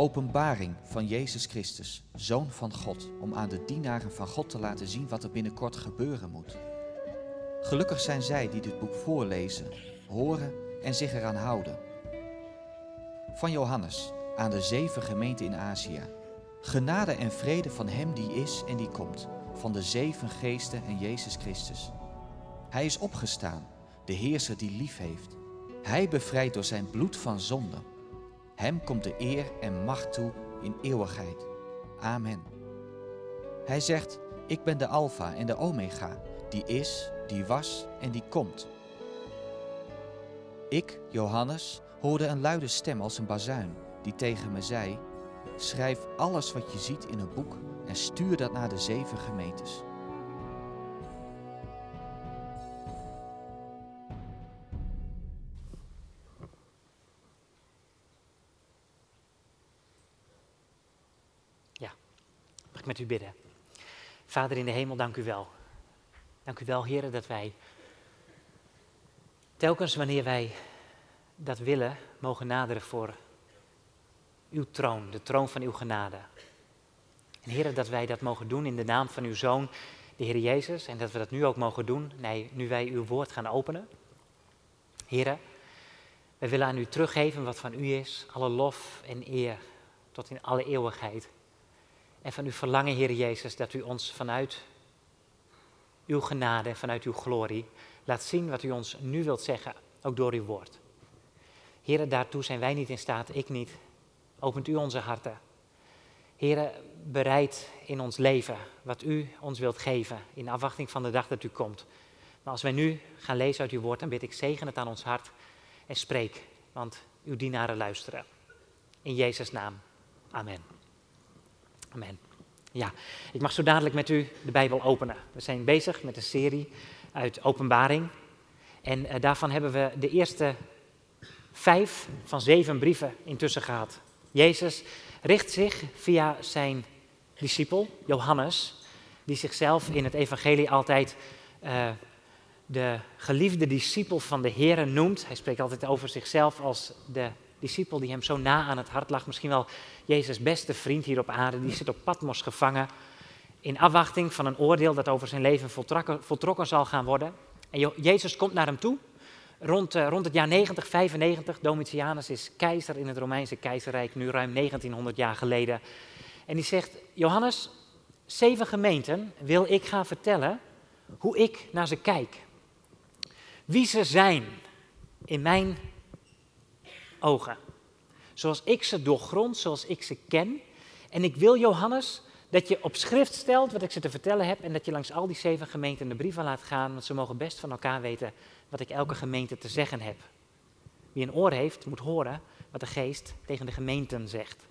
openbaring van Jezus Christus, Zoon van God, om aan de dienaren van God te laten zien wat er binnenkort gebeuren moet. Gelukkig zijn zij die dit boek voorlezen, horen en zich eraan houden. Van Johannes aan de zeven gemeenten in Azië. Genade en vrede van Hem die is en die komt, van de zeven geesten en Jezus Christus. Hij is opgestaan, de Heerser die lief heeft. Hij bevrijdt door zijn bloed van zonde. Hem komt de eer en macht toe in eeuwigheid. Amen. Hij zegt, ik ben de Alpha en de Omega, die is, die was en die komt. Ik, Johannes, hoorde een luide stem als een bazuin, die tegen me zei, schrijf alles wat je ziet in een boek en stuur dat naar de zeven gemeentes. Met u bidden? Vader in de hemel, dank u wel. Dank u wel, heren, dat wij telkens wanneer wij dat willen, mogen naderen voor uw troon, de troon van uw genade. En heren, dat wij dat mogen doen in de naam van uw Zoon, de Heer Jezus, en dat we dat nu ook mogen doen, nee, nu wij uw woord gaan openen. Heren, wij willen aan u teruggeven wat van u is, alle lof en eer tot in alle eeuwigheid. En van uw verlangen, Heer Jezus, dat u ons vanuit uw genade en vanuit uw glorie laat zien wat u ons nu wilt zeggen, ook door uw woord. Heren, daartoe zijn wij niet in staat, ik niet. Opent u onze harten. Heren, bereid in ons leven wat u ons wilt geven in afwachting van de dag dat u komt. Maar als wij nu gaan lezen uit uw woord, dan bid ik zegen het aan ons hart en spreek, want uw dienaren luisteren. In Jezus' naam. Amen. Amen. Ja, ik mag zo dadelijk met u de Bijbel openen. We zijn bezig met een serie uit Openbaring. En uh, daarvan hebben we de eerste vijf van zeven brieven intussen gehad. Jezus richt zich via zijn discipel, Johannes, die zichzelf in het evangelie altijd uh, de geliefde discipel van de Heer noemt. Hij spreekt altijd over zichzelf als de discipel die hem zo na aan het hart lag. Misschien wel Jezus' beste vriend hier op aarde. Die zit op Patmos gevangen. In afwachting van een oordeel dat over zijn leven voltrokken, zal gaan worden. En Jezus komt naar hem toe. Rond, uh, rond het jaar 90, 95. Domitianus is keizer in het Romeinse keizerrijk. Nu ruim 1900 jaar geleden. En die zegt: Johannes, zeven gemeenten wil ik gaan vertellen hoe ik naar ze kijk. Wie ze zijn in mijn ogen. Zoals ik ze doorgrond, zoals ik ze ken. En ik wil, Johannes, dat je op schrift stelt wat ik ze te vertellen heb en dat je langs al die zeven gemeenten de brieven laat gaan, want ze mogen best van elkaar weten wat ik elke gemeente te zeggen heb. Wie een oor heeft, moet horen wat de geest tegen de gemeenten zegt.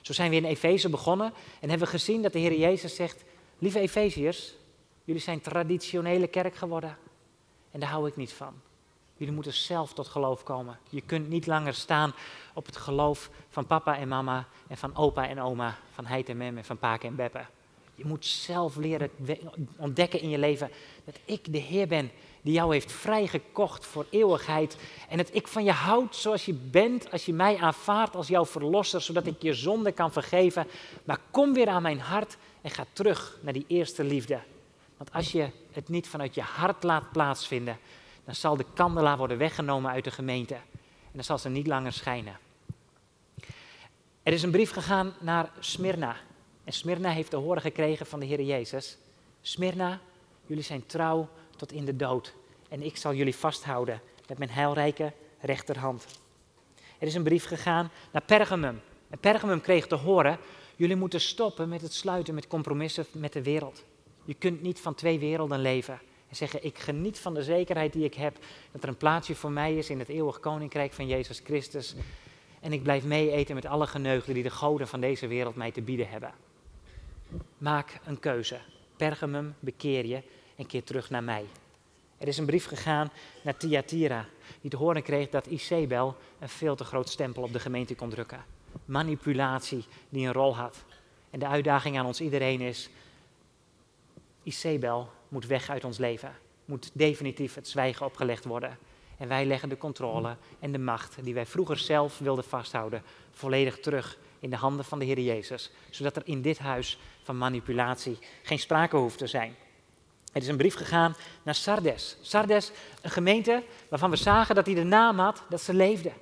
Zo zijn we in Efeze begonnen en hebben we gezien dat de Heer Jezus zegt, lieve Efeziërs, jullie zijn traditionele kerk geworden en daar hou ik niet van. Jullie moeten zelf tot geloof komen. Je kunt niet langer staan op het geloof van papa en mama en van opa en oma, van heid en mem en van paken en beppe. Je moet zelf leren ontdekken in je leven dat ik de Heer ben die jou heeft vrijgekocht voor eeuwigheid. En dat ik van je houd zoals je bent, als je mij aanvaardt als jouw verlosser, zodat ik je zonde kan vergeven. Maar kom weer aan mijn hart en ga terug naar die eerste liefde. Want als je het niet vanuit je hart laat plaatsvinden, dan zal de kandelaar worden weggenomen uit de gemeente. En dan zal ze niet langer schijnen. Er is een brief gegaan naar Smyrna. En Smyrna heeft te horen gekregen van de Heer Jezus. Smyrna, jullie zijn trouw tot in de dood. En ik zal jullie vasthouden met mijn heilrijke rechterhand. Er is een brief gegaan naar Pergamum. En Pergamum kreeg te horen, jullie moeten stoppen met het sluiten met compromissen met de wereld. Je kunt niet van twee werelden leven. En zeggen, ik geniet van de zekerheid die ik heb, dat er een plaatsje voor mij is in het eeuwig koninkrijk van Jezus Christus. En ik blijf mee eten met alle geneugden die de goden van deze wereld mij te bieden hebben. Maak een keuze. Pergamum, bekeer je en keer terug naar mij. Er is een brief gegaan naar Thyatira, die te horen kreeg dat Isabel een veel te groot stempel op de gemeente kon drukken. Manipulatie die een rol had. En de uitdaging aan ons iedereen is, Isabel moet weg uit ons leven. Moet definitief het zwijgen opgelegd worden. En wij leggen de controle en de macht die wij vroeger zelf wilden vasthouden, volledig terug in de handen van de Heer Jezus, zodat er in dit huis van manipulatie geen sprake hoeft te zijn. Het is een brief gegaan naar Sardes. Sardes, een gemeente waarvan we zagen dat hij de naam had dat ze leefde.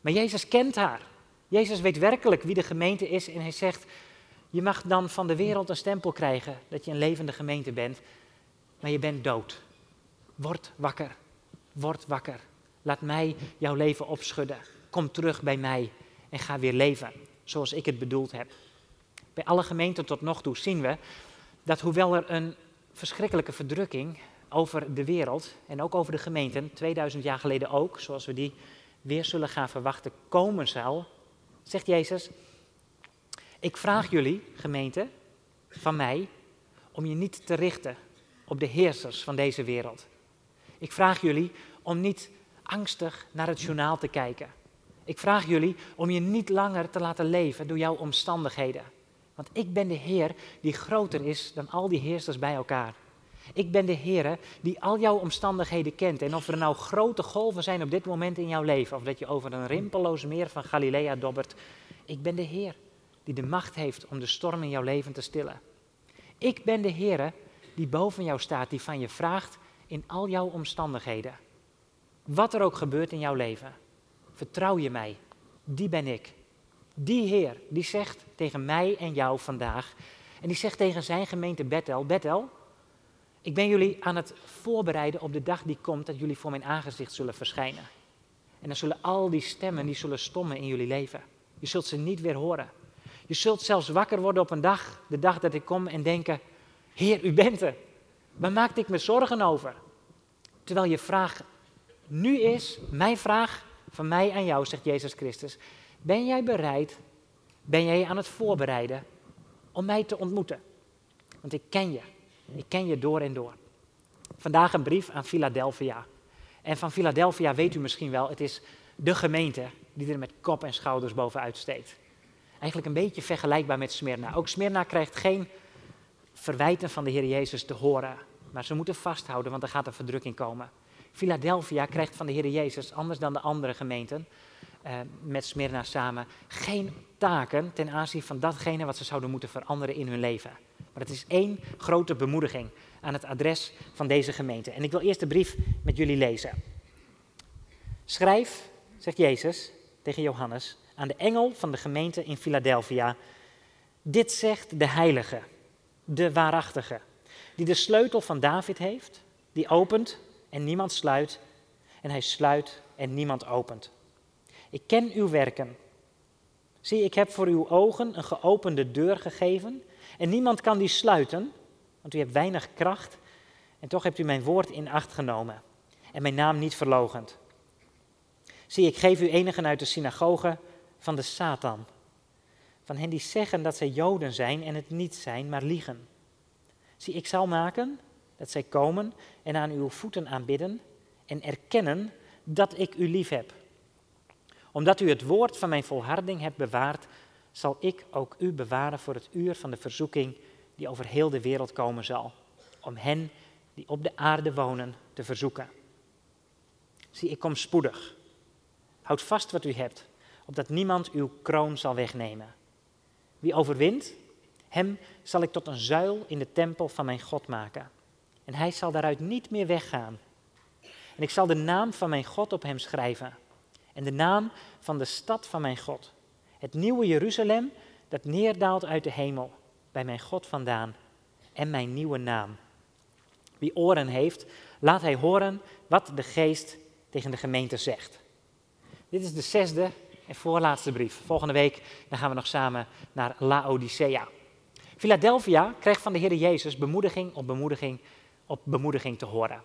Maar Jezus kent haar. Jezus weet werkelijk wie de gemeente is en hij zegt, je mag dan van de wereld een stempel krijgen dat je een levende gemeente bent, maar je bent dood. Word wakker, word wakker. Laat mij jouw leven opschudden. Kom terug bij mij en ga weer leven zoals ik het bedoeld heb. Bij alle gemeenten tot nog toe zien we dat hoewel er een verschrikkelijke verdrukking over de wereld en ook over de gemeenten, 2000 jaar geleden ook, zoals we die weer zullen gaan verwachten, komen zal, zegt Jezus, ik vraag jullie, gemeente, van mij, om je niet te richten op de heersers van deze wereld. Ik vraag jullie om niet angstig naar het journaal te kijken. Ik vraag jullie om je niet langer te laten leven door jouw omstandigheden. Want ik ben de Heer die groter is dan al die heersers bij elkaar. Ik ben de Heer die al jouw omstandigheden kent. En of er nou grote golven zijn op dit moment in jouw leven, of dat je over een rimpelloos meer van Galilea dobbert, ik ben de Heer die de macht heeft om de storm in jouw leven te stillen. Ik ben de Heer die boven jou staat, die van je vraagt in al jouw omstandigheden. Wat er ook gebeurt in jouw leven, vertrouw je mij. Die ben ik. Die Heer, die zegt tegen mij en jou vandaag, en die zegt tegen zijn gemeente Bethel, Bethel, ik ben jullie aan het voorbereiden op de dag die komt dat jullie voor mijn aangezicht zullen verschijnen. En dan zullen al die stemmen, die zullen stommen in jullie leven. Je zult ze niet weer horen. Je zult zelfs wakker worden op een dag, de dag dat ik kom, en denken, Heer, u bent er. Waar maakte ik me zorgen over? Terwijl je vraag nu is, mijn vraag van mij aan jou, zegt Jezus Christus. Ben jij bereid, ben jij aan het voorbereiden om mij te ontmoeten? Want ik ken je. Ik ken je door en door. Vandaag een brief aan Philadelphia. En van Philadelphia weet u misschien wel, het is de gemeente die er met kop en schouders bovenuit steekt. Eigenlijk een beetje vergelijkbaar met Smyrna. Ook Smyrna krijgt geen verwijten van de Heer Jezus te horen. Maar ze moeten vasthouden, want er gaat een verdrukking komen. Philadelphia krijgt van de Heer Jezus, anders dan de andere gemeenten, eh, met Smyrna samen, geen taken ten aanzien van datgene wat ze zouden moeten veranderen in hun leven. Maar het is één grote bemoediging aan het adres van deze gemeente. En ik wil eerst de brief met jullie lezen. Schrijf, zegt Jezus tegen Johannes, aan de engel van de gemeente in Philadelphia. Dit zegt de heilige, de waarachtige, die de sleutel van David heeft, die opent en niemand sluit, en hij sluit en niemand opent. Ik ken uw werken. Zie, ik heb voor uw ogen een geopende deur gegeven en niemand kan die sluiten, want u hebt weinig kracht en toch hebt u mijn woord in acht genomen en mijn naam niet verlogend. Zie, ik geef u enigen uit de synagoge van de Satan, van hen die zeggen dat zij Joden zijn en het niet zijn, maar liegen. Zie, ik zal maken dat zij komen en aan uw voeten aanbidden en erkennen dat ik u lief heb. Omdat u het woord van mijn volharding hebt bewaard, zal ik ook u bewaren voor het uur van de verzoeking die over heel de wereld komen zal, om hen die op de aarde wonen te verzoeken. Zie, ik kom spoedig. Houd vast wat u hebt, opdat niemand uw kroon zal wegnemen. Wie overwint, hem zal ik tot een zuil in de tempel van mijn God maken. En hij zal daaruit niet meer weggaan. En ik zal de naam van mijn God op hem schrijven. En de naam van de stad van mijn God. Het nieuwe Jeruzalem dat neerdaalt uit de hemel. Bij mijn God vandaan. En mijn nieuwe naam. Wie oren heeft, laat hij horen wat de geest tegen de gemeente zegt. Dit is de zesde en voorlaatste brief. Volgende week dan gaan we nog samen naar Laodicea. Philadelphia krijgt van de Heer Jezus bemoediging op bemoediging op bemoediging te horen.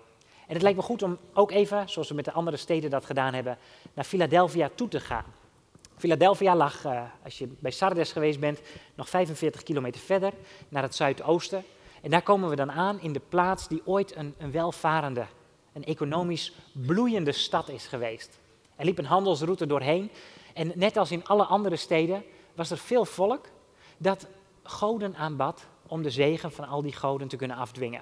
En het lijkt me goed om ook even, zoals we met de andere steden dat gedaan hebben, naar Philadelphia toe te gaan. Philadelphia lag, uh, als je bij Sardes geweest bent, nog 45 kilometer verder naar het zuidoosten. En daar komen we dan aan in de plaats die ooit een, een welvarende, een economisch bloeiende stad is geweest. Er liep een handelsroute doorheen. En net als in alle andere steden was er veel volk dat goden aanbad om de zegen van al die goden te kunnen afdwingen.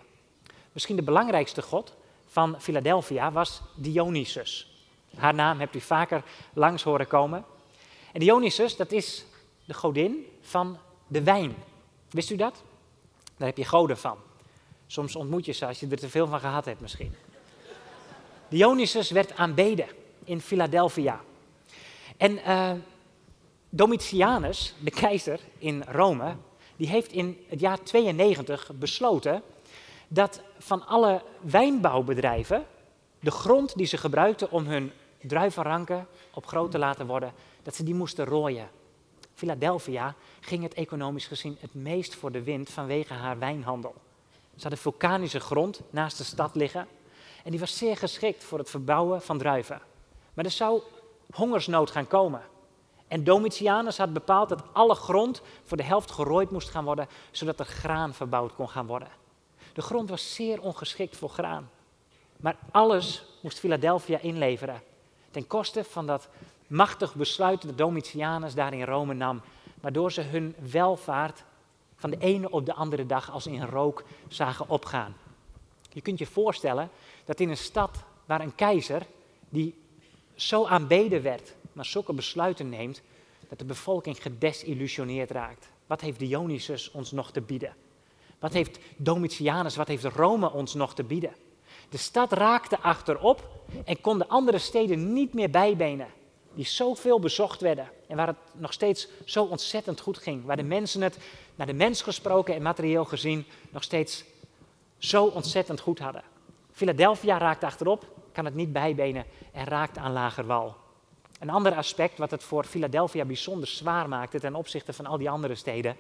Misschien de belangrijkste god van Philadelphia was Dionysus. Haar naam hebt u vaker langs horen komen. En Dionysus, dat is de godin van de wijn. Wist u dat? Daar heb je goden van. Soms ontmoet je ze als je er te veel van gehad hebt misschien. Dionysus werd aanbeden in Philadelphia. En uh, Domitianus, de keizer in Rome, die heeft in het jaar 92 besloten dat van alle wijnbouwbedrijven de grond die ze gebruikten om hun druivenranken op groot te laten worden, dat ze die moesten rooien. Philadelphia ging het economisch gezien het meest voor de wind vanwege haar wijnhandel. Ze hadden vulkanische grond naast de stad liggen en die was zeer geschikt voor het verbouwen van druiven. Maar er zou hongersnood gaan komen. En Domitianus had bepaald dat alle grond voor de helft gerooid moest gaan worden, zodat er graan verbouwd kon gaan worden. De grond was zeer ongeschikt voor graan. Maar alles moest Philadelphia inleveren. Ten koste van dat machtig besluit dat Domitianus daar in Rome nam. Waardoor ze hun welvaart van de ene op de andere dag als in rook zagen opgaan. Je kunt je voorstellen dat in een stad waar een keizer, die zo aanbeden werd, maar zulke besluiten neemt, dat de bevolking gedesillusioneerd raakt. Wat heeft Dionysus ons nog te bieden? Wat heeft Domitianus, wat heeft Rome ons nog te bieden? De stad raakte achterop en kon de andere steden niet meer bijbenen, die zoveel bezocht werden en waar het nog steeds zo ontzettend goed ging, waar de mensen het, naar de mens gesproken en materieel gezien, nog steeds zo ontzettend goed hadden. Philadelphia raakte achterop, kan het niet bijbenen en raakt aan lager wal. Een ander aspect wat het voor Philadelphia bijzonder zwaar maakte ten opzichte van al die andere steden,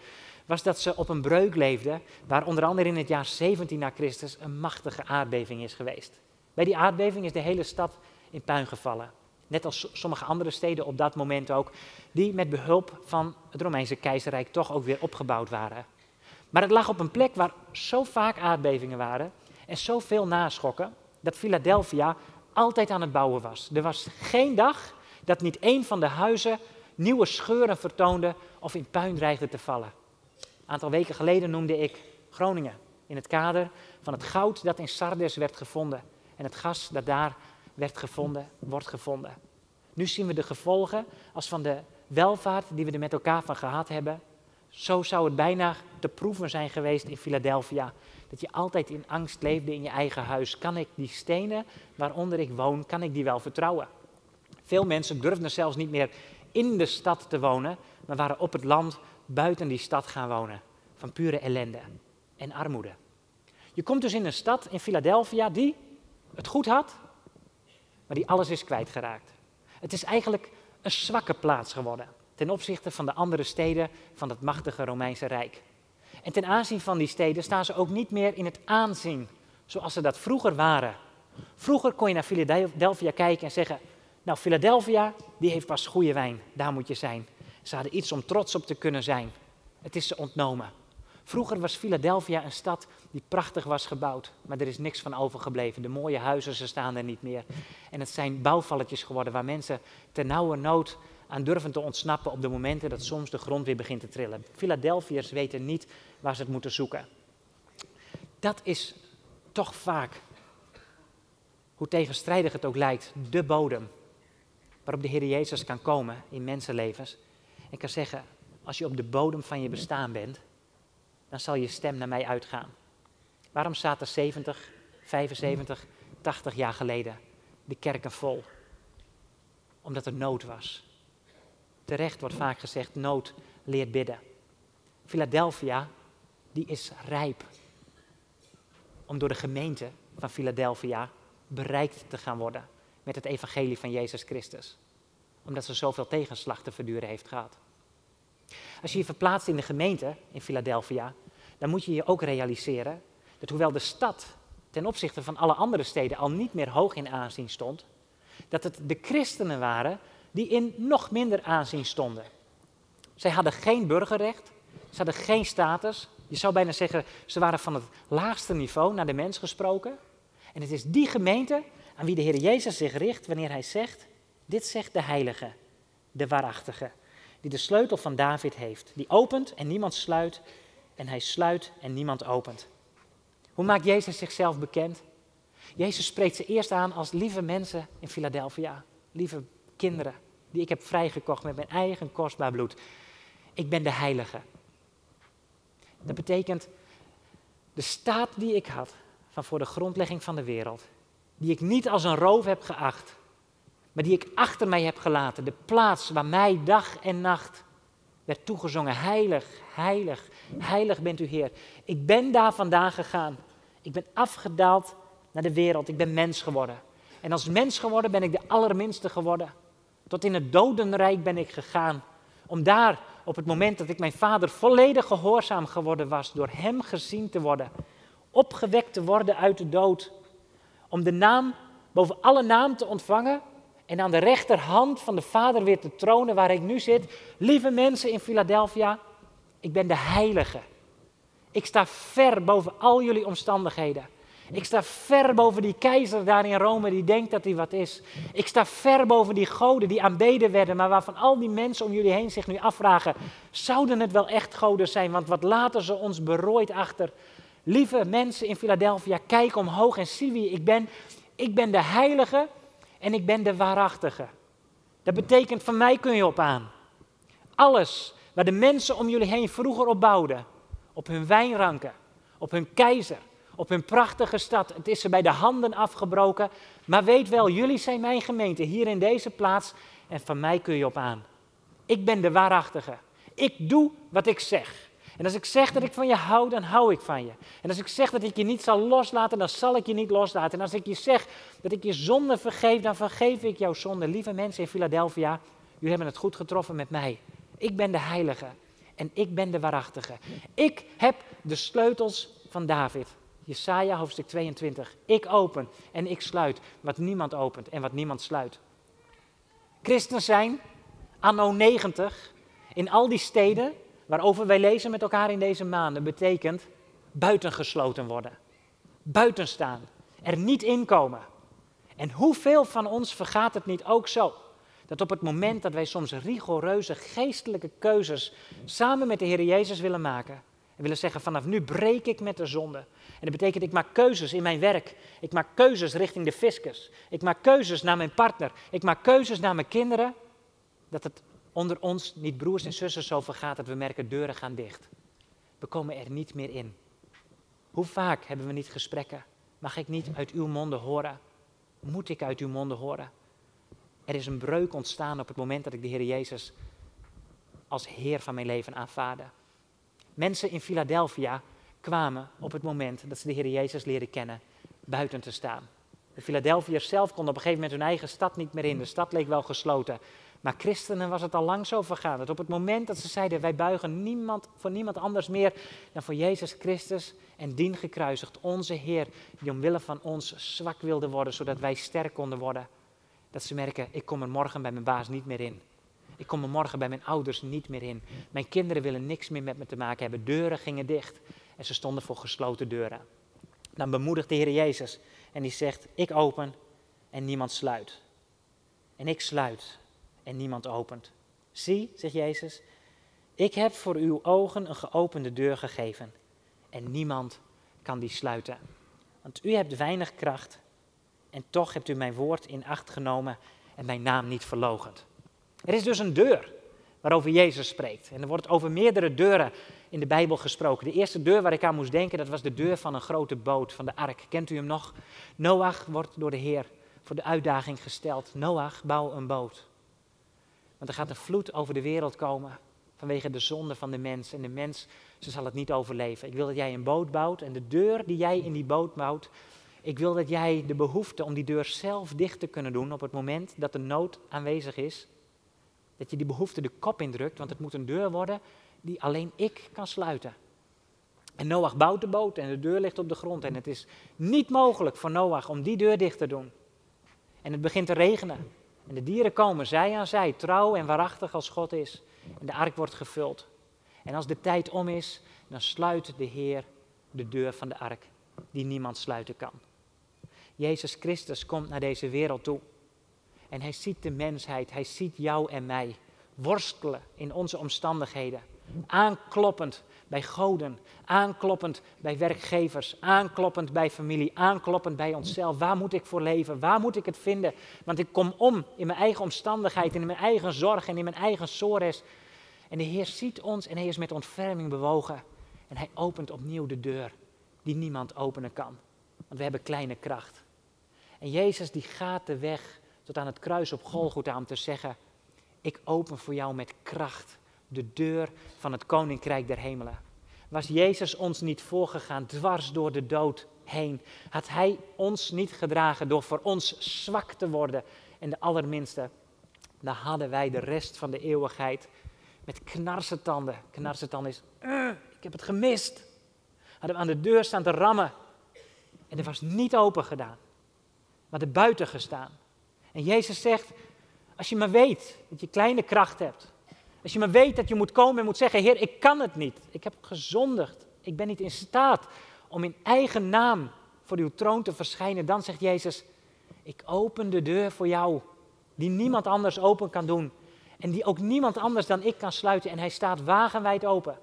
was dat ze op een breuk leefden, waar onder andere in het jaar 17 na Christus een machtige aardbeving is geweest. Bij die aardbeving is de hele stad in puin gevallen. Net als sommige andere steden op dat moment ook, die met behulp van het Romeinse keizerrijk toch ook weer opgebouwd waren. Maar het lag op een plek waar zo vaak aardbevingen waren en zoveel naschokken, dat Philadelphia altijd aan het bouwen was. Er was geen dag dat niet een van de huizen nieuwe scheuren vertoonde of in puin dreigde te vallen. Een aantal weken geleden noemde ik Groningen in het kader van het goud dat in Sardes werd gevonden en het gas dat daar werd gevonden, wordt gevonden. Nu zien we de gevolgen als van de welvaart die we er met elkaar van gehad hebben. Zo zou het bijna te proeven zijn geweest in Philadelphia. Dat je altijd in angst leefde in je eigen huis. Kan ik die stenen waaronder ik woon, kan ik die wel vertrouwen? Veel mensen durfden zelfs niet meer in de stad te wonen, maar waren op het land buiten die stad gaan wonen. Van pure ellende en armoede. Je komt dus in een stad in Philadelphia die het goed had, maar die alles is kwijtgeraakt. Het is eigenlijk een zwakke plaats geworden ten opzichte van de andere steden van het machtige Romeinse Rijk. En ten aanzien van die steden staan ze ook niet meer in het aanzien zoals ze dat vroeger waren. Vroeger kon je naar Philadelphia kijken en zeggen: Nou, Philadelphia, die heeft pas goede wijn, daar moet je zijn. Ze hadden iets om trots op te kunnen zijn. Het is ze ontnomen. Vroeger was Philadelphia een stad die prachtig was gebouwd, maar er is niks van overgebleven. De mooie huizen, ze staan er niet meer. En het zijn bouwvalletjes geworden waar mensen ten nauwe nood aan durven te ontsnappen op de momenten dat soms de grond weer begint te trillen. Philadelphiërs weten niet waar ze het moeten zoeken. Dat is toch vaak, hoe tegenstrijdig het ook lijkt, de bodem waarop de Heer Jezus kan komen in mensenlevens en kan zeggen, als je op de bodem van je bestaan bent, dan zal je stem naar mij uitgaan. Waarom er 70, 75, 80 jaar geleden de kerken vol? Omdat er nood was. Terecht wordt vaak gezegd, nood leert bidden. Philadelphia, die is rijp om door de gemeente van Philadelphia bereikt te gaan worden met het evangelie van Jezus Christus. Omdat ze zoveel tegenslag te verduren heeft gehad. Als je je verplaatst in de gemeente in Philadelphia, dan moet je je ook realiseren dat hoewel de stad ten opzichte van alle andere steden al niet meer hoog in aanzien stond, dat het de christenen waren die in nog minder aanzien stonden. Zij hadden geen burgerrecht, ze hadden geen status. Je zou bijna zeggen, ze waren van het laagste niveau naar de mens gesproken. En het is die gemeente aan wie de Heer Jezus zich richt wanneer hij zegt, dit zegt de heilige, de waarachtige, die de sleutel van David heeft, die opent en niemand sluit, en hij sluit en niemand opent. Hoe maakt Jezus zichzelf bekend? Jezus spreekt ze eerst aan als lieve mensen in Philadelphia, lieve kinderen, die ik heb vrijgekocht met mijn eigen kostbaar bloed. ik ben de heilige. Dat betekent de staat die ik had van voor de grondlegging van de wereld, die ik niet als een roof heb geacht, maar die ik achter mij heb gelaten, de plaats waar mij dag en nacht werd toegezongen, heilig, heilig, heilig bent u Heer. Ik ben daar vandaan gegaan. Ik ben afgedaald naar de wereld, ik ben mens geworden. En als mens geworden ben ik de allerminste geworden. Tot in het dodenrijk ben ik gegaan. Om daar, op het moment dat ik mijn vader volledig gehoorzaam geworden was, door hem gezien te worden, opgewekt te worden uit de dood. Om de naam boven alle naam te ontvangen en aan de rechterhand van de Vader weer te tronen waar ik nu zit. Lieve mensen in Philadelphia, ik ben de heilige. Ik sta ver boven al jullie omstandigheden. Ik sta ver boven die keizer daar in Rome die denkt dat hij wat is. Ik sta ver boven die goden die aanbeden werden, maar waarvan al die mensen om jullie heen zich nu afvragen: zouden het wel echt goden zijn? Want wat laten ze ons berooid achter? Lieve mensen in Philadelphia, kijk omhoog en zie wie ik ben. Ik ben de heilige en ik ben de waarachtige. Dat betekent, van mij kun je op aan. Alles waar de mensen om jullie heen vroeger op bouwden, op hun wijnranken, op hun keizer, op hun prachtige stad. Het is ze bij de handen afgebroken. Maar weet wel, jullie zijn mijn gemeente hier in deze plaats en van mij kun je op aan. Ik ben de waarachtige. Ik doe wat ik zeg. En als ik zeg dat ik van je hou, dan hou ik van je. En als ik zeg dat ik je niet zal loslaten, dan zal ik je niet loslaten. En als ik je zeg dat ik je zonde vergeef, dan vergeef ik jouw zonde. Lieve mensen in Philadelphia, jullie hebben het goed getroffen met mij. Ik ben de heilige en ik ben de waarachtige. Ik heb de sleutels van David. Jesaja hoofdstuk 22. Ik open en ik sluit wat niemand opent en wat niemand sluit. Christen zijn, anno 90, in al die steden waarover wij lezen met elkaar in deze maanden, betekent buitengesloten worden. Buiten staan. Er niet inkomen. En hoeveel van ons vergaat het niet ook zo? Dat op het moment dat wij soms rigoureuze geestelijke keuzes samen met de Heer Jezus willen maken. En willen zeggen, vanaf nu breek ik met de zonde. En dat betekent, ik maak keuzes in mijn werk. Ik maak keuzes richting de fiscus. Ik maak keuzes naar mijn partner. Ik maak keuzes naar mijn kinderen. Dat het onder ons niet broers en zussen zo vergaat dat we merken deuren gaan dicht. We komen er niet meer in. Hoe vaak hebben we niet gesprekken? Mag ik niet uit uw monden horen? Moet ik uit uw monden horen? Er is een breuk ontstaan op het moment dat ik de Heer Jezus als Heer van mijn leven aanvaarde. Mensen in Philadelphia kwamen op het moment dat ze de Heer Jezus leren kennen buiten te staan. De Philadelphiërs zelf konden op een gegeven moment hun eigen stad niet meer in. De stad leek wel gesloten. Maar christenen was het al lang zo vergaan. Dat op het moment dat ze zeiden: Wij buigen niemand, voor niemand anders meer dan voor Jezus Christus en dien gekruisigd, onze Heer, die omwille van ons zwak wilde worden, zodat wij sterk konden worden. Dat ze merken: Ik kom er morgen bij mijn baas niet meer in. Ik kom er morgen bij mijn ouders niet meer in. Mijn kinderen willen niks meer met me te maken hebben. Deuren gingen dicht en ze stonden voor gesloten deuren. Dan bemoedigt de Heer Jezus en die zegt: Ik open en niemand sluit. En ik sluit en niemand opent. Zie, zegt Jezus, ik heb voor uw ogen een geopende deur gegeven en niemand kan die sluiten. Want u hebt weinig kracht en toch hebt u mijn woord in acht genomen en mijn naam niet verlogend. Er is dus een deur waarover Jezus spreekt. En er wordt over meerdere deuren in de Bijbel gesproken. De eerste deur waar ik aan moest denken, dat was de deur van een grote boot, van de ark. Kent u hem nog? Noach wordt door de Heer voor de uitdaging gesteld. Noach, bouw een boot. Want er gaat een vloed over de wereld komen vanwege de zonde van de mens. En de mens, ze zal het niet overleven. Ik wil dat jij een boot bouwt en de deur die jij in die boot bouwt, ik wil dat jij de behoefte om die deur zelf dicht te kunnen doen op het moment dat de nood aanwezig is, dat je die behoefte de kop indrukt, want het moet een deur worden die alleen ik kan sluiten. En Noach bouwt de boot en de deur ligt op de grond en het is niet mogelijk voor Noach om die deur dicht te doen. En het begint te regenen. En de dieren komen zij aan zij, trouw en waarachtig als God is. En de ark wordt gevuld. En als de tijd om is, dan sluit de Heer de deur van de ark, die niemand sluiten kan. Jezus Christus komt naar deze wereld toe. En hij ziet de mensheid, hij ziet jou en mij worstelen in onze omstandigheden. Aankloppend bij goden, aankloppend bij werkgevers, aankloppend bij familie, aankloppend bij onszelf. Waar moet ik voor leven? Waar moet ik het vinden? Want ik kom om in mijn eigen omstandigheid, in mijn eigen zorg en in mijn eigen sores. En de Heer ziet ons en hij is met ontferming bewogen. En hij opent opnieuw de deur die niemand openen kan. Want we hebben kleine kracht. En Jezus die gaat de weg tot aan het kruis op Golgotha om te zeggen, ik open voor jou met kracht de deur van het koninkrijk der hemelen. Was Jezus ons niet voorgegaan dwars door de dood heen? Had Hij ons niet gedragen door voor ons zwak te worden en de allerminste? Dan hadden wij de rest van de eeuwigheid met knarsetanden. Knarsetanden is, uh, ik heb het gemist. Hadden we aan de deur staan te rammen. En er was niet open gedaan, maar er buiten gestaan. En Jezus zegt, als je maar weet dat je kleine kracht hebt. Als je maar weet dat je moet komen en moet zeggen, Heer, ik kan het niet. Ik heb gezondigd. Ik ben niet in staat om in eigen naam voor uw troon te verschijnen. Dan zegt Jezus, ik open de deur voor jou, die niemand anders open kan doen. En die ook niemand anders dan ik kan sluiten. En hij staat wagenwijd open.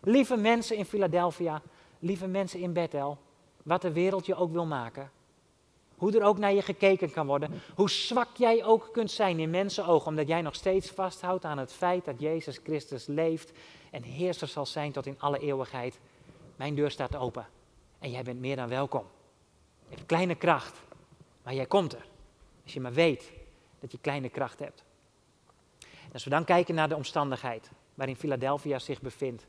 Lieve mensen in Philadelphia, lieve mensen in Bethel, wat de wereld je ook wil maken. Hoe er ook naar je gekeken kan worden. Hoe zwak jij ook kunt zijn in mensenogen, omdat jij nog steeds vasthoudt aan het feit dat Jezus Christus leeft en heerser zal zijn tot in alle eeuwigheid. Mijn deur staat open en jij bent meer dan welkom. Je hebt kleine kracht, maar jij komt er. Als je maar weet dat je kleine kracht hebt. En als we dan kijken naar de omstandigheid waarin Philadelphia zich bevindt.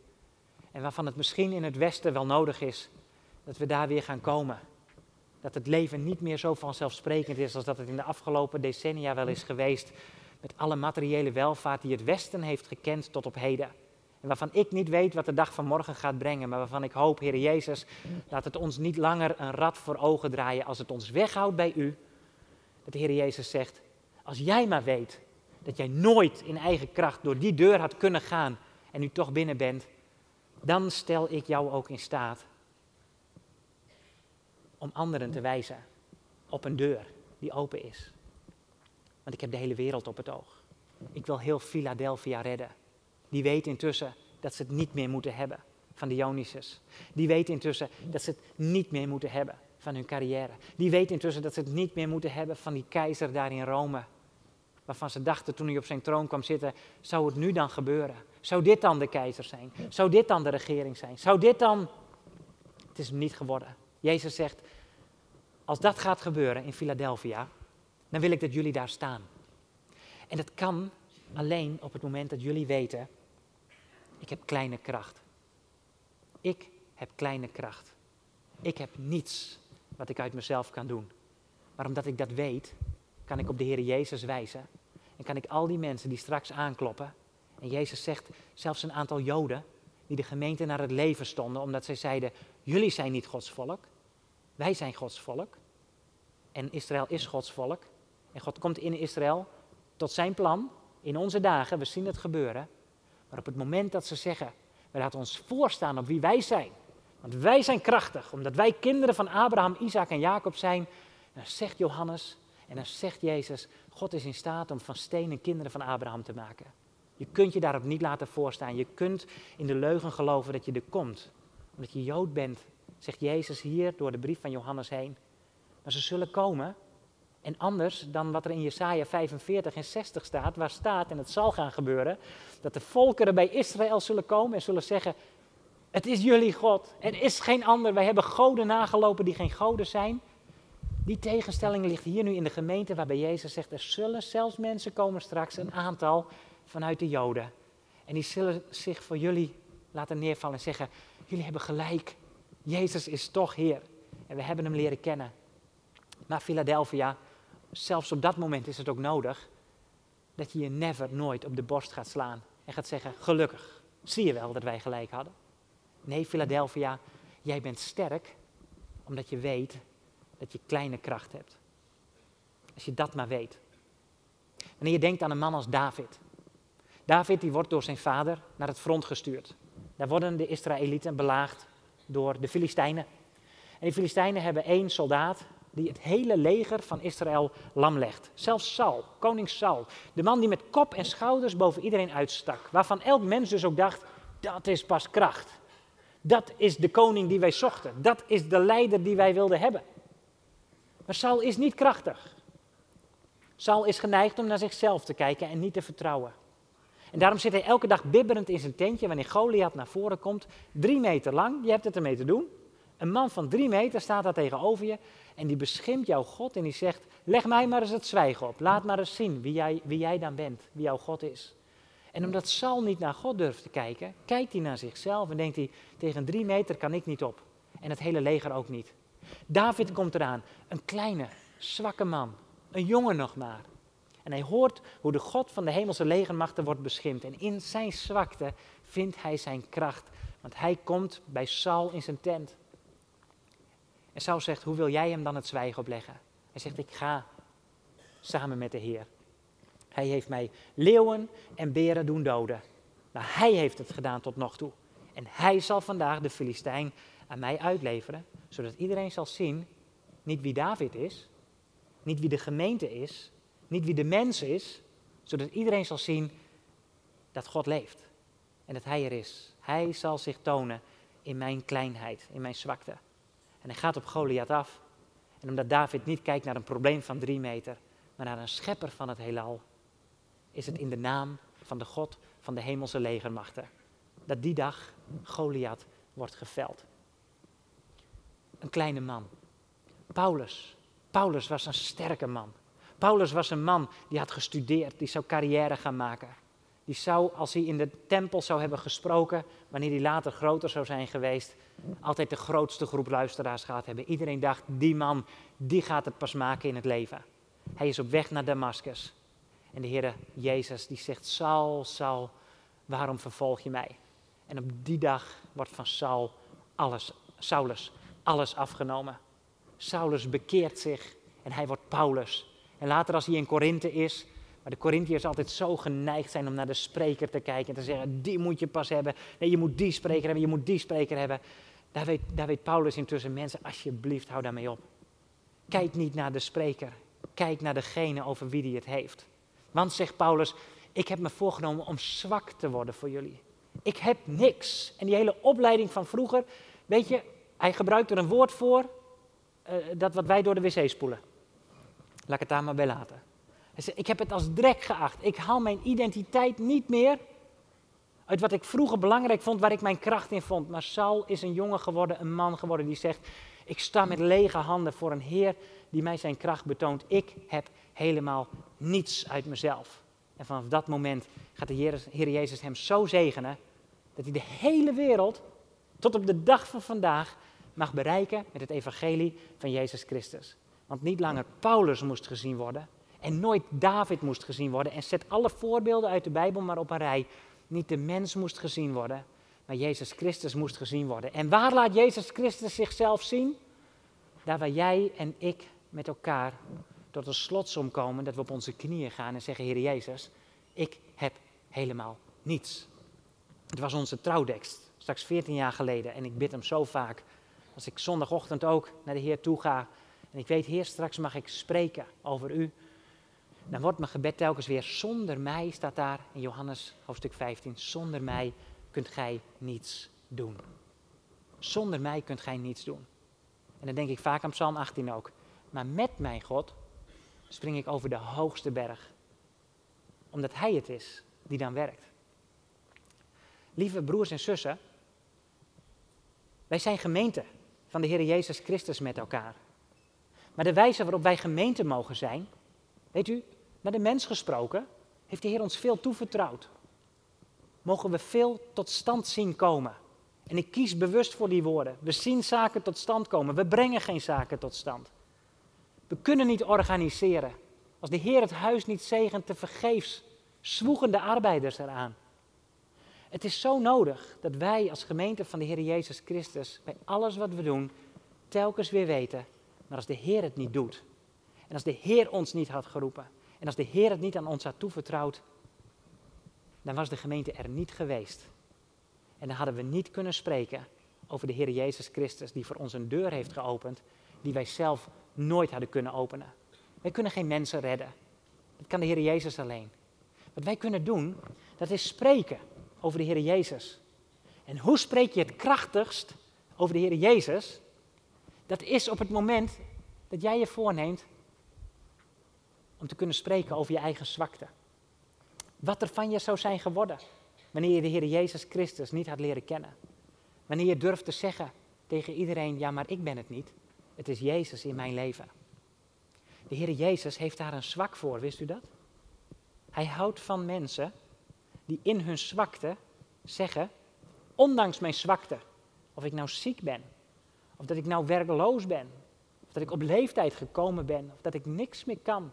En waarvan het misschien in het Westen wel nodig is dat we daar weer gaan komen dat het leven niet meer zo vanzelfsprekend is als dat het in de afgelopen decennia wel is geweest. Met alle materiële welvaart die het Westen heeft gekend tot op heden. En waarvan ik niet weet wat de dag van morgen gaat brengen, maar waarvan ik hoop, Heer Jezus, laat het ons niet langer een rad voor ogen draaien als het ons weghoudt bij U. Dat de Heer Jezus zegt, als jij maar weet dat jij nooit in eigen kracht door die deur had kunnen gaan en nu toch binnen bent, dan stel ik jou ook in staat om anderen te wijzen op een deur die open is. Want ik heb de hele wereld op het oog. Ik wil heel Philadelphia redden. Die weet intussen dat ze het niet meer moeten hebben van de Dionysus. Die weet intussen dat ze het niet meer moeten hebben van hun carrière. Die weet intussen dat ze het niet meer moeten hebben van die keizer daar in Rome. Waarvan ze dachten toen hij op zijn troon kwam zitten, zou het nu dan gebeuren? Zou dit dan de keizer zijn? Zou dit dan de regering zijn? Zou dit dan... Het is niet geworden. Jezus zegt, als dat gaat gebeuren in Philadelphia, dan wil ik dat jullie daar staan. En dat kan alleen op het moment dat jullie weten, ik heb kleine kracht. Ik heb kleine kracht. Ik heb niets wat ik uit mezelf kan doen. Maar omdat ik dat weet, kan ik op de Heer Jezus wijzen. En kan ik al die mensen die straks aankloppen. En Jezus zegt zelfs een aantal Joden die de gemeente naar het leven stonden, omdat zij zeiden: Jullie zijn niet Gods volk. Wij zijn Gods volk. En Israël is Gods volk. En God komt in Israël tot zijn plan in onze dagen. We zien het gebeuren. Maar op het moment dat ze zeggen, we laten ons voorstaan op wie wij zijn. Want wij zijn krachtig, omdat wij kinderen van Abraham, Isaac en Jacob zijn. dan zegt Johannes en dan zegt Jezus, God is in staat om van stenen kinderen van Abraham te maken. Je kunt je daarop niet laten voorstaan. Je kunt in de leugen geloven dat je er komt. Omdat je Jood bent zegt Jezus hier door de brief van Johannes heen. Maar ze zullen komen. En anders dan wat er in Jesaja 45 en 60 staat, waar staat, en het zal gaan gebeuren, dat de volkeren bij Israël zullen komen en zullen zeggen, het is jullie God, er is geen ander, wij hebben goden nagelopen die geen goden zijn. Die tegenstelling ligt hier nu in de gemeente waarbij Jezus zegt, er zullen zelfs mensen komen straks, een aantal vanuit de Joden. En die zullen zich voor jullie laten neervallen en zeggen, jullie hebben gelijk, Jezus is toch Heer. En we hebben hem leren kennen. Maar Philadelphia, zelfs op dat moment is het ook nodig dat je je never, nooit op de borst gaat slaan en gaat zeggen, gelukkig, zie je wel dat wij gelijk hadden. Nee, Philadelphia, jij bent sterk omdat je weet dat je kleine kracht hebt. Als je dat maar weet. Wanneer je denkt aan een man als David. David die wordt door zijn vader naar het front gestuurd. Daar worden de Israëlieten belaagd door de Filistijnen. En die Filistijnen hebben één soldaat die het hele leger van Israël lam legt. Zelfs Saul, koning Saul, de man die met kop en schouders boven iedereen uitstak. Waarvan elk mens dus ook dacht, dat is pas kracht. Dat is de koning die wij zochten. Dat is de leider die wij wilden hebben. Maar Saul is niet krachtig. Saul is geneigd om naar zichzelf te kijken en niet te vertrouwen. En daarom zit hij elke dag bibberend in zijn tentje wanneer Goliath naar voren komt. Drie meter lang, je hebt het ermee te doen. Een man van drie meter staat daar tegenover je en die beschimpt jouw God en die zegt, leg mij maar eens het zwijgen op. Laat maar eens zien wie jij, wie jij dan bent, wie jouw God is. En omdat Saul niet naar God durft te kijken, kijkt hij naar zichzelf en denkt hij, tegen drie meter kan ik niet op. En het hele leger ook niet. David komt eraan, een kleine, zwakke man, een jongen nog maar. En hij hoort hoe de God van de hemelse legermachten wordt beschimpt. En in zijn zwakte vindt hij zijn kracht. Want hij komt bij Saul in zijn tent. En Saul zegt, hoe wil jij hem dan het zwijgen opleggen? Hij zegt, ik ga samen met de Heer. Hij heeft mij leeuwen en beren doen doden. Maar hij heeft het gedaan tot nog toe. En hij zal vandaag de Filistijn aan mij uitleveren, zodat iedereen zal zien, niet wie David is, niet wie de gemeente is, niet wie de mens is, zodat iedereen zal zien dat God leeft en dat Hij er is. Hij zal zich tonen in mijn kleinheid, in mijn zwakte. En hij gaat op Goliath af. En omdat David niet kijkt naar een probleem van drie meter, maar naar een schepper van het heelal, is het in de naam van de God van de hemelse legermachten dat die dag Goliath wordt geveld. Een kleine man. Paulus. Paulus was een sterke man. Paulus was een man die had gestudeerd, die zou carrière gaan maken. Die zou, als hij in de tempel zou hebben gesproken, wanneer hij later groter zou zijn geweest, altijd de grootste groep luisteraars gehad hebben. Iedereen dacht, die man, die gaat het pas maken in het leven. Hij is op weg naar Damascus. En de Heer Jezus die zegt, Saul, Saul, waarom vervolg je mij? En op die dag wordt van Saul alles, Saulus alles afgenomen. Saulus bekeert zich en hij wordt Paulus. En later als hij in Korinthe is, maar de Corinthiërs altijd zo geneigd zijn om naar de spreker te kijken en te zeggen, die moet je pas hebben. Nee, je moet die spreker hebben, je moet die spreker hebben. Daar weet, daar weet Paulus intussen, mensen, alsjeblieft, hou daarmee op. Kijk niet naar de spreker, kijk naar degene over wie die het heeft. Want, zegt Paulus, ik heb me voorgenomen om zwak te worden voor jullie. Ik heb niks. En die hele opleiding van vroeger, weet je, hij gebruikt er een woord voor, uh, dat wat wij door de wc spoelen. Laat ik het daar maar bij laten. Hij ik heb het als drek geacht. Ik haal mijn identiteit niet meer uit wat ik vroeger belangrijk vond, waar ik mijn kracht in vond. Maar Saul is een jongen geworden, een man geworden die zegt, ik sta met lege handen voor een Heer die mij zijn kracht betoont. Ik heb helemaal niets uit mezelf. En vanaf dat moment gaat de Heer, Heer Jezus hem zo zegenen, dat hij de hele wereld tot op de dag van vandaag mag bereiken met het evangelie van Jezus Christus. Want niet langer Paulus moest gezien worden en nooit David moest gezien worden. En zet alle voorbeelden uit de Bijbel maar op een rij. Niet de mens moest gezien worden, maar Jezus Christus moest gezien worden. En waar laat Jezus Christus zichzelf zien? Daar waar jij en ik met elkaar tot een slotsom komen, dat we op onze knieën gaan en zeggen, Heer Jezus, ik heb helemaal niets. Het was onze trouwtekst, straks 14 jaar geleden, en ik bid hem zo vaak. Als ik zondagochtend ook naar de Heer toe ga, en ik weet, Heer, straks mag ik spreken over u, dan wordt mijn gebed telkens weer, zonder mij staat daar in Johannes hoofdstuk 15, zonder mij kunt gij niets doen. Zonder mij kunt gij niets doen. En dan denk ik vaak aan Psalm 18 ook. Maar met mijn God spring ik over de hoogste berg. Omdat Hij het is die dan werkt. Lieve broers en zussen, wij zijn gemeente van de Heer Jezus Christus met elkaar. Maar de wijze waarop wij gemeente mogen zijn, weet u, naar de mens gesproken, heeft de Heer ons veel toevertrouwd. Mogen we veel tot stand zien komen. En ik kies bewust voor die woorden. We zien zaken tot stand komen. We brengen geen zaken tot stand. We kunnen niet organiseren. Als de Heer het huis niet zegent, te vergeefs zwoegen de arbeiders eraan. Het is zo nodig dat wij als gemeente van de Heer Jezus Christus bij alles wat we doen telkens weer weten, maar als de Heer het niet doet en als de Heer ons niet had geroepen en als de Heer het niet aan ons had toevertrouwd, dan was de gemeente er niet geweest. En dan hadden we niet kunnen spreken over de Heer Jezus Christus die voor ons een deur heeft geopend die wij zelf nooit hadden kunnen openen. Wij kunnen geen mensen redden. Dat kan de Heer Jezus alleen. Wat wij kunnen doen, dat is spreken over de Heer Jezus. En hoe spreek je het krachtigst over de Heer Jezus? Dat is op het moment dat jij je voorneemt om te kunnen spreken over je eigen zwakte. wat er van je zou zijn geworden wanneer je de Heer Jezus Christus niet had leren kennen. Wanneer je durft te zeggen tegen iedereen, ja maar ik ben het niet, het is Jezus in mijn leven. De Heer Jezus heeft daar een zwak voor, wist u dat? Hij houdt van mensen die in hun zwakte zeggen, ondanks mijn zwakte, of ik nou ziek ben, of dat ik nou werkeloos ben, of dat ik op leeftijd gekomen ben, of dat ik niks meer kan,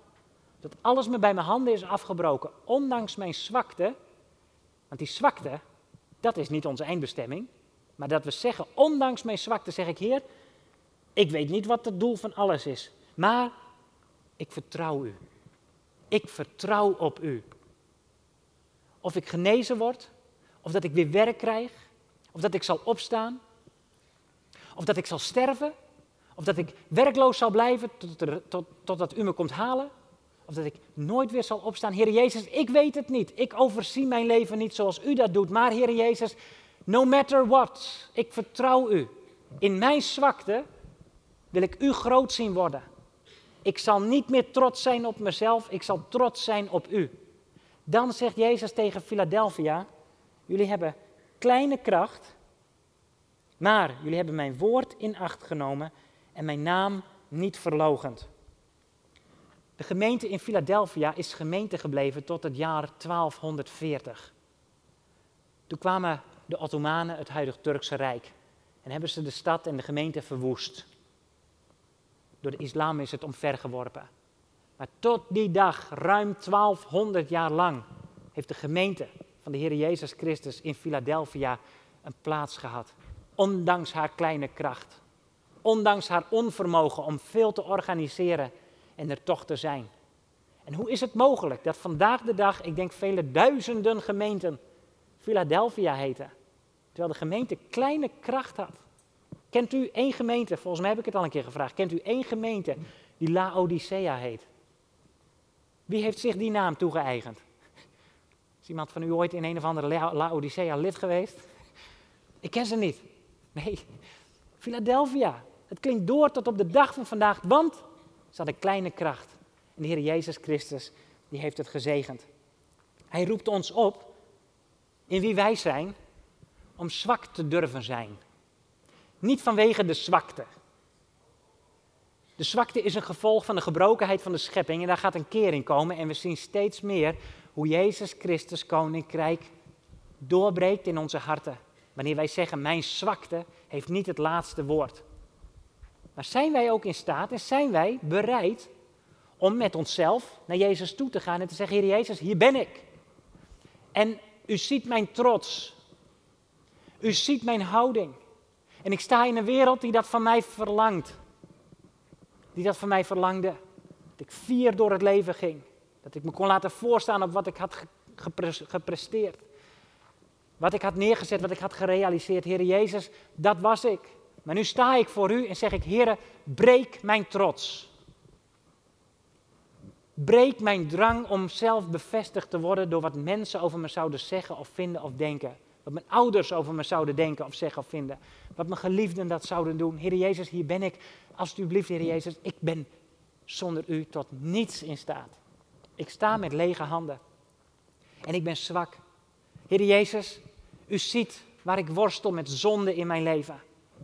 dat alles me bij mijn handen is afgebroken, ondanks mijn zwakte. Want die zwakte, dat is niet onze eindbestemming, maar dat we zeggen, ondanks mijn zwakte, zeg ik, Heer, ik weet niet wat het doel van alles is, maar ik vertrouw u. Ik vertrouw op u. Of ik genezen word, of dat ik weer werk krijg, of dat ik zal opstaan, of dat ik zal sterven, of dat ik werkloos zal blijven totdat tot, tot u me komt halen, of dat ik nooit weer zal opstaan. Heer Jezus, ik weet het niet. Ik overzie mijn leven niet zoals u dat doet. Maar Heer Jezus, no matter what, ik vertrouw u. In mijn zwakte wil ik u groot zien worden. Ik zal niet meer trots zijn op mezelf, ik zal trots zijn op u. Dan zegt Jezus tegen Philadelphia: Jullie hebben kleine kracht, maar jullie hebben mijn woord in acht genomen en mijn naam niet verlogend. De gemeente in Philadelphia is gemeente gebleven tot het jaar 1240. Toen kwamen de Ottomanen, het huidige Turkse Rijk, en hebben ze de stad en de gemeente verwoest. Door de islam is het omvergeworpen. Maar tot die dag, ruim 1200 jaar lang, heeft de gemeente van de Heer Jezus Christus in Philadelphia een plaats gehad. Ondanks haar kleine kracht. Ondanks haar onvermogen om veel te organiseren en er toch te zijn. En hoe is het mogelijk dat vandaag de dag, ik denk vele duizenden gemeenten, Philadelphia heten, terwijl de gemeente kleine kracht had? Kent u één gemeente, volgens mij heb ik het al een keer gevraagd, kent u één gemeente die Laodicea heet? Wie heeft zich die naam toegeëigend? Is iemand van u ooit in een of andere Laodicea lid geweest? Ik ken ze niet. Nee, Philadelphia. Het klinkt door tot op de dag van vandaag, want ze hadden kleine kracht. En de Heer Jezus Christus, die heeft het gezegend. Hij roept ons op, in wie wij zijn, om zwak te durven zijn. Niet vanwege de zwakte. De zwakte is een gevolg van de gebrokenheid van de schepping en daar gaat een keer in komen. En we zien steeds meer hoe Jezus Christus koninkrijk doorbreekt in onze harten. Wanneer wij zeggen, mijn zwakte heeft niet het laatste woord. Maar zijn wij ook in staat en zijn wij bereid om met onszelf naar Jezus toe te gaan en te zeggen, Heer Jezus, hier ben ik. En u ziet mijn trots. U ziet mijn houding. En ik sta in een wereld die dat van mij verlangt. Die dat van mij verlangde. Dat ik vier door het leven ging. Dat ik me kon laten voorstaan op wat ik had gepresteerd. Wat ik had neergezet, wat ik had gerealiseerd. Heer Jezus, dat was ik. Maar nu sta ik voor u en zeg ik, Heer, breek mijn trots. Breek mijn drang om zelf bevestigd te worden door wat mensen over me zouden zeggen of vinden of denken. Wat mijn ouders over me zouden denken of zeggen of vinden. Wat mijn geliefden dat zouden doen. Heer Jezus, hier ben ik. Alsjeblieft, Heer Jezus, ik ben zonder u tot niets in staat. Ik sta met lege handen. En ik ben zwak. Heer Jezus, u ziet waar ik worstel met zonde in mijn leven.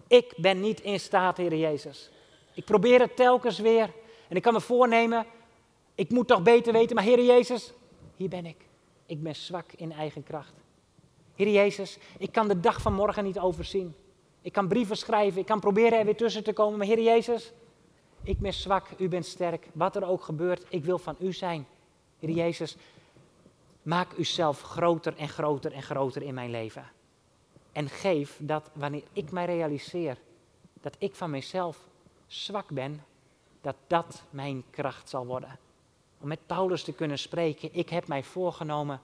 Ik ben niet in staat, Heer Jezus. Ik probeer het telkens weer. En ik kan me voornemen, ik moet toch beter weten. Maar Heer Jezus, hier ben ik. Ik ben zwak in eigen kracht. Heer Jezus, ik kan de dag van morgen niet overzien. Ik kan brieven schrijven, ik kan proberen er weer tussen te komen. Maar Heer Jezus, ik ben zwak, u bent sterk. Wat er ook gebeurt, ik wil van u zijn. Heer Jezus, maak uzelf groter en groter en groter in mijn leven. En geef dat wanneer ik mij realiseer dat ik van mezelf zwak ben, dat dat mijn kracht zal worden. Om met Paulus te kunnen spreken, ik heb mij voorgenomen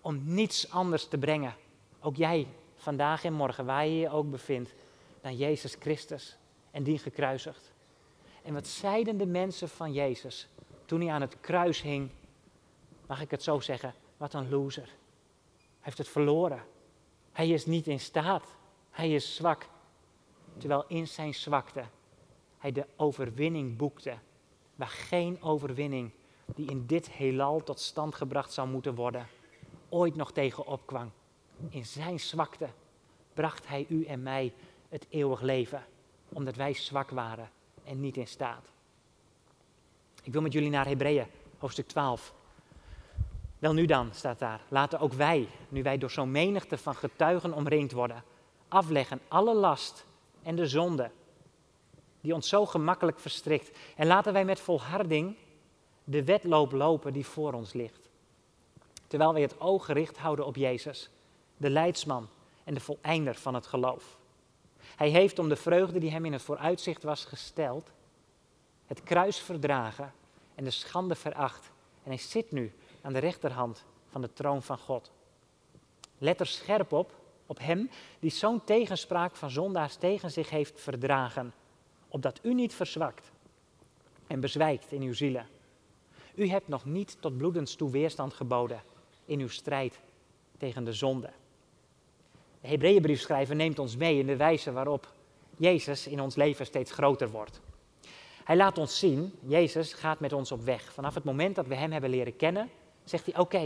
om niets anders te brengen. Ook jij, vandaag en morgen, waar je je ook bevindt, dan Jezus Christus en die gekruisigd. En wat zeiden de mensen van Jezus toen hij aan het kruis hing? Mag ik het zo zeggen? Wat een loser. Hij heeft het verloren. Hij is niet in staat. Hij is zwak. Terwijl in zijn zwakte hij de overwinning boekte. Waar geen overwinning die in dit heelal tot stand gebracht zou moeten worden, ooit nog tegen opkwam. In zijn zwakte bracht hij u en mij het eeuwig leven, omdat wij zwak waren en niet in staat. Ik wil met jullie naar Hebreeën, hoofdstuk 12. Wel nu dan, staat daar, laten ook wij, nu wij door zo'n menigte van getuigen omringd worden, afleggen alle last en de zonde die ons zo gemakkelijk verstrikt. En laten wij met volharding de wedloop lopen die voor ons ligt. Terwijl wij het oog gericht houden op Jezus, de leidsman en de voleinder van het geloof. Hij heeft om de vreugde die hem in het vooruitzicht was gesteld, het kruis verdragen en de schande veracht. En hij zit nu aan de rechterhand van de troon van God. Let er scherp op, op hem die zo'n tegenspraak van zondaars tegen zich heeft verdragen, opdat u niet verzwakt en bezwijkt in uw zielen. U hebt nog niet tot bloedens toe weerstand geboden in uw strijd tegen de zonde. De Hebreeënbriefschrijver neemt ons mee in de wijze waarop Jezus in ons leven steeds groter wordt. Hij laat ons zien, Jezus gaat met ons op weg. Vanaf het moment dat we Hem hebben leren kennen, zegt Hij, oké,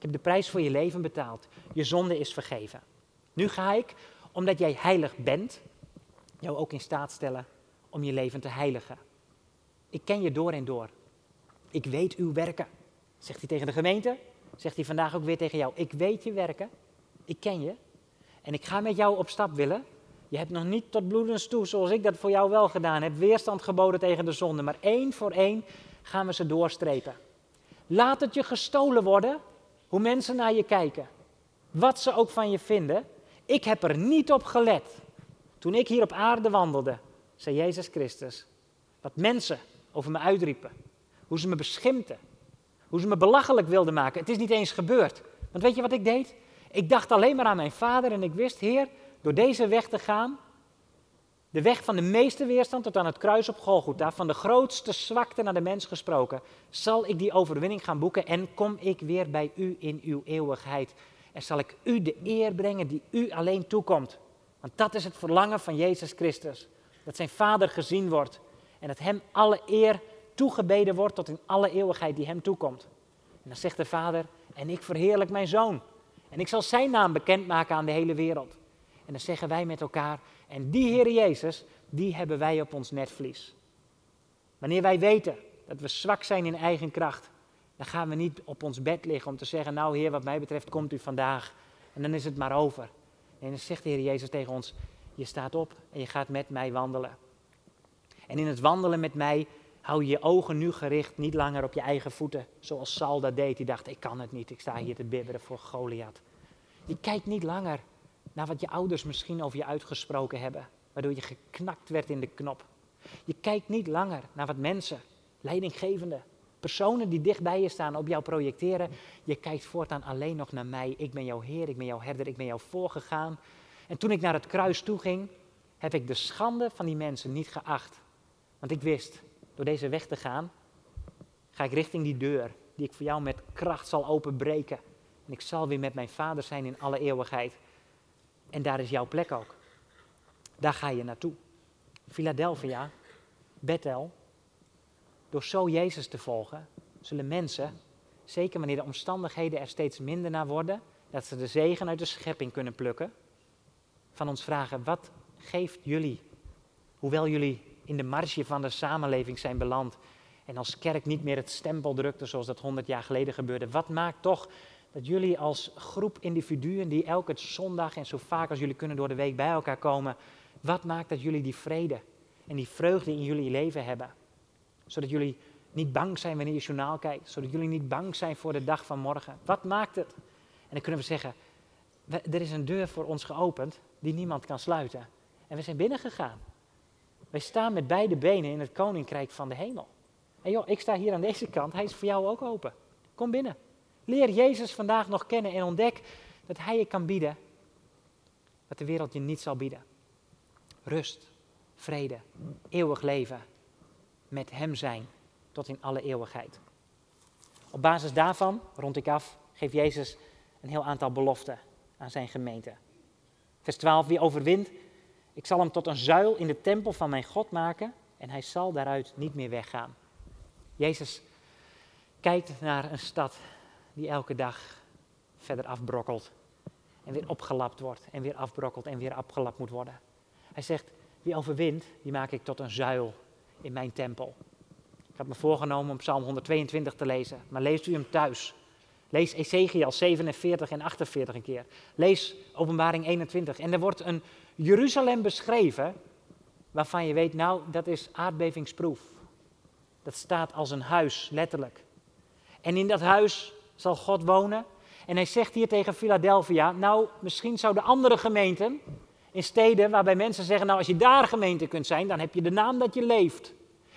ik heb de prijs voor je leven betaald. Je zonde is vergeven. Nu ga ik, omdat jij heilig bent, jou ook in staat stellen om je leven te heiligen. Ik ken je door en door. Ik weet uw werken. Zegt hij tegen de gemeente, zegt hij vandaag ook weer tegen jou. Ik weet je werken, ik ken je en ik ga met jou op stap willen. Je hebt nog niet tot bloedens toe, zoals ik dat voor jou wel gedaan heb, weerstand geboden tegen de zonde. Maar één voor één gaan we ze doorstrepen. Laat het je gestolen worden, hoe mensen naar je kijken. Wat ze ook van je vinden. Ik heb er niet op gelet. Toen ik hier op aarde wandelde, zei Jezus Christus. Wat mensen over me uitriepen. Hoe ze me beschimpten. Hoe ze me belachelijk wilden maken. Het is niet eens gebeurd. Want weet je wat ik deed? Ik dacht alleen maar aan mijn vader en ik wist, Heer, door deze weg te gaan, de weg van de meeste weerstand tot aan het kruis op Golgotha, van de grootste zwakte naar de mens gesproken, zal ik die overwinning gaan boeken en kom ik weer bij u in uw eeuwigheid. En zal ik u de eer brengen die u alleen toekomt. Want dat is het verlangen van Jezus Christus. Dat zijn Vader gezien wordt en dat Hem alle eer toegebeden wordt tot in alle eeuwigheid die Hem toekomt. En dan zegt de Vader, en ik verheerlijk mijn Zoon. En ik zal Zijn naam bekendmaken aan de hele wereld. En dan zeggen wij met elkaar, en die Heer Jezus, die hebben wij op ons netvlies. Wanneer wij weten dat we zwak zijn in eigen kracht, dan gaan we niet op ons bed liggen om te zeggen, nou Heer, wat mij betreft komt u vandaag. En dan is het maar over. En dan zegt de Heer Jezus tegen ons, je staat op en je gaat met mij wandelen. En in het wandelen met mij hou je je ogen nu gericht, niet langer op je eigen voeten, zoals Saul dat deed. Die dacht, ik kan het niet, ik sta hier te bibberen voor Goliath. Je kijkt niet langer naar wat je ouders misschien over je uitgesproken hebben, waardoor je geknakt werd in de knop. Je kijkt niet langer naar wat mensen, leidinggevenden, personen die dicht bij je staan op jou projecteren. Je kijkt voortaan alleen nog naar mij. Ik ben jouw Heer, ik ben jouw herder, ik ben jou voorgegaan. En toen ik naar het kruis toe ging, heb ik de schande van die mensen niet geacht. Want ik wist, door deze weg te gaan, ga ik richting die deur die ik voor jou met kracht zal openbreken. En ik zal weer met mijn vader zijn in alle eeuwigheid. En daar is jouw plek ook. Daar ga je naartoe. Philadelphia, Bethel. Door zo Jezus te volgen, zullen mensen, zeker wanneer de omstandigheden er steeds minder naar worden, dat ze de zegen uit de schepping kunnen plukken, van ons vragen: wat geeft jullie, hoewel jullie in de marge van de samenleving zijn beland en als kerk niet meer het stempel drukte zoals dat honderd jaar geleden gebeurde, wat maakt toch dat jullie als groep individuen die elke zondag en zo vaak als jullie kunnen door de week bij elkaar komen, wat maakt dat jullie die vrede en die vreugde in jullie leven hebben? Zodat jullie niet bang zijn wanneer je journaal kijkt, zodat jullie niet bang zijn voor de dag van morgen. Wat maakt het? En dan kunnen we zeggen, er is een deur voor ons geopend die niemand kan sluiten. En we zijn binnengegaan. Wij staan met beide benen in het koninkrijk van de hemel. En joh, ik sta hier aan deze kant, hij is voor jou ook open. Kom binnen. Leer Jezus vandaag nog kennen en ontdek dat Hij je kan bieden wat de wereld je niet zal bieden. Rust, vrede, eeuwig leven, met Hem zijn tot in alle eeuwigheid. Op basis daarvan, rond ik af, geeft Jezus een heel aantal beloften aan zijn gemeente. Vers 12, wie overwint, ik zal hem tot een zuil in de tempel van mijn God maken en hij zal daaruit niet meer weggaan. Jezus kijkt naar een stad die elke dag verder afbrokkelt. En weer opgelapt wordt en weer afbrokkelt en weer afgelapt moet worden. Hij zegt, wie overwint, die maak ik tot een zuil in mijn tempel. Ik had me voorgenomen om Psalm 122 te lezen, maar leest u hem thuis. Lees Ezekiel 47 en 48 een keer. Lees Openbaring 21. En er wordt een Jeruzalem beschreven waarvan je weet, nou, dat is aardbevingsproef. Dat staat als een huis, letterlijk. En in dat huis zal God wonen. En hij zegt hier tegen Philadelphia, nou, misschien zouden andere gemeenten in steden waarbij mensen zeggen, nou, als je daar gemeente kunt zijn, dan heb je de naam dat je leeft.